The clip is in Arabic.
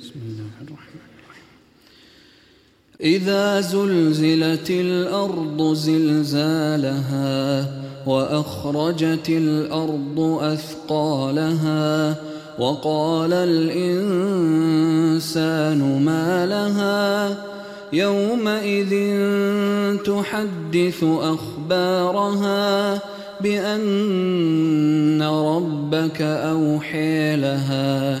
بسم الله الرحمن الرحيم. إذا زلزلت الأرض زلزالها وأخرجت الأرض أثقالها وقال الإنسان ما لها يومئذ تحدث أخبارها بأن ربك أوحي لها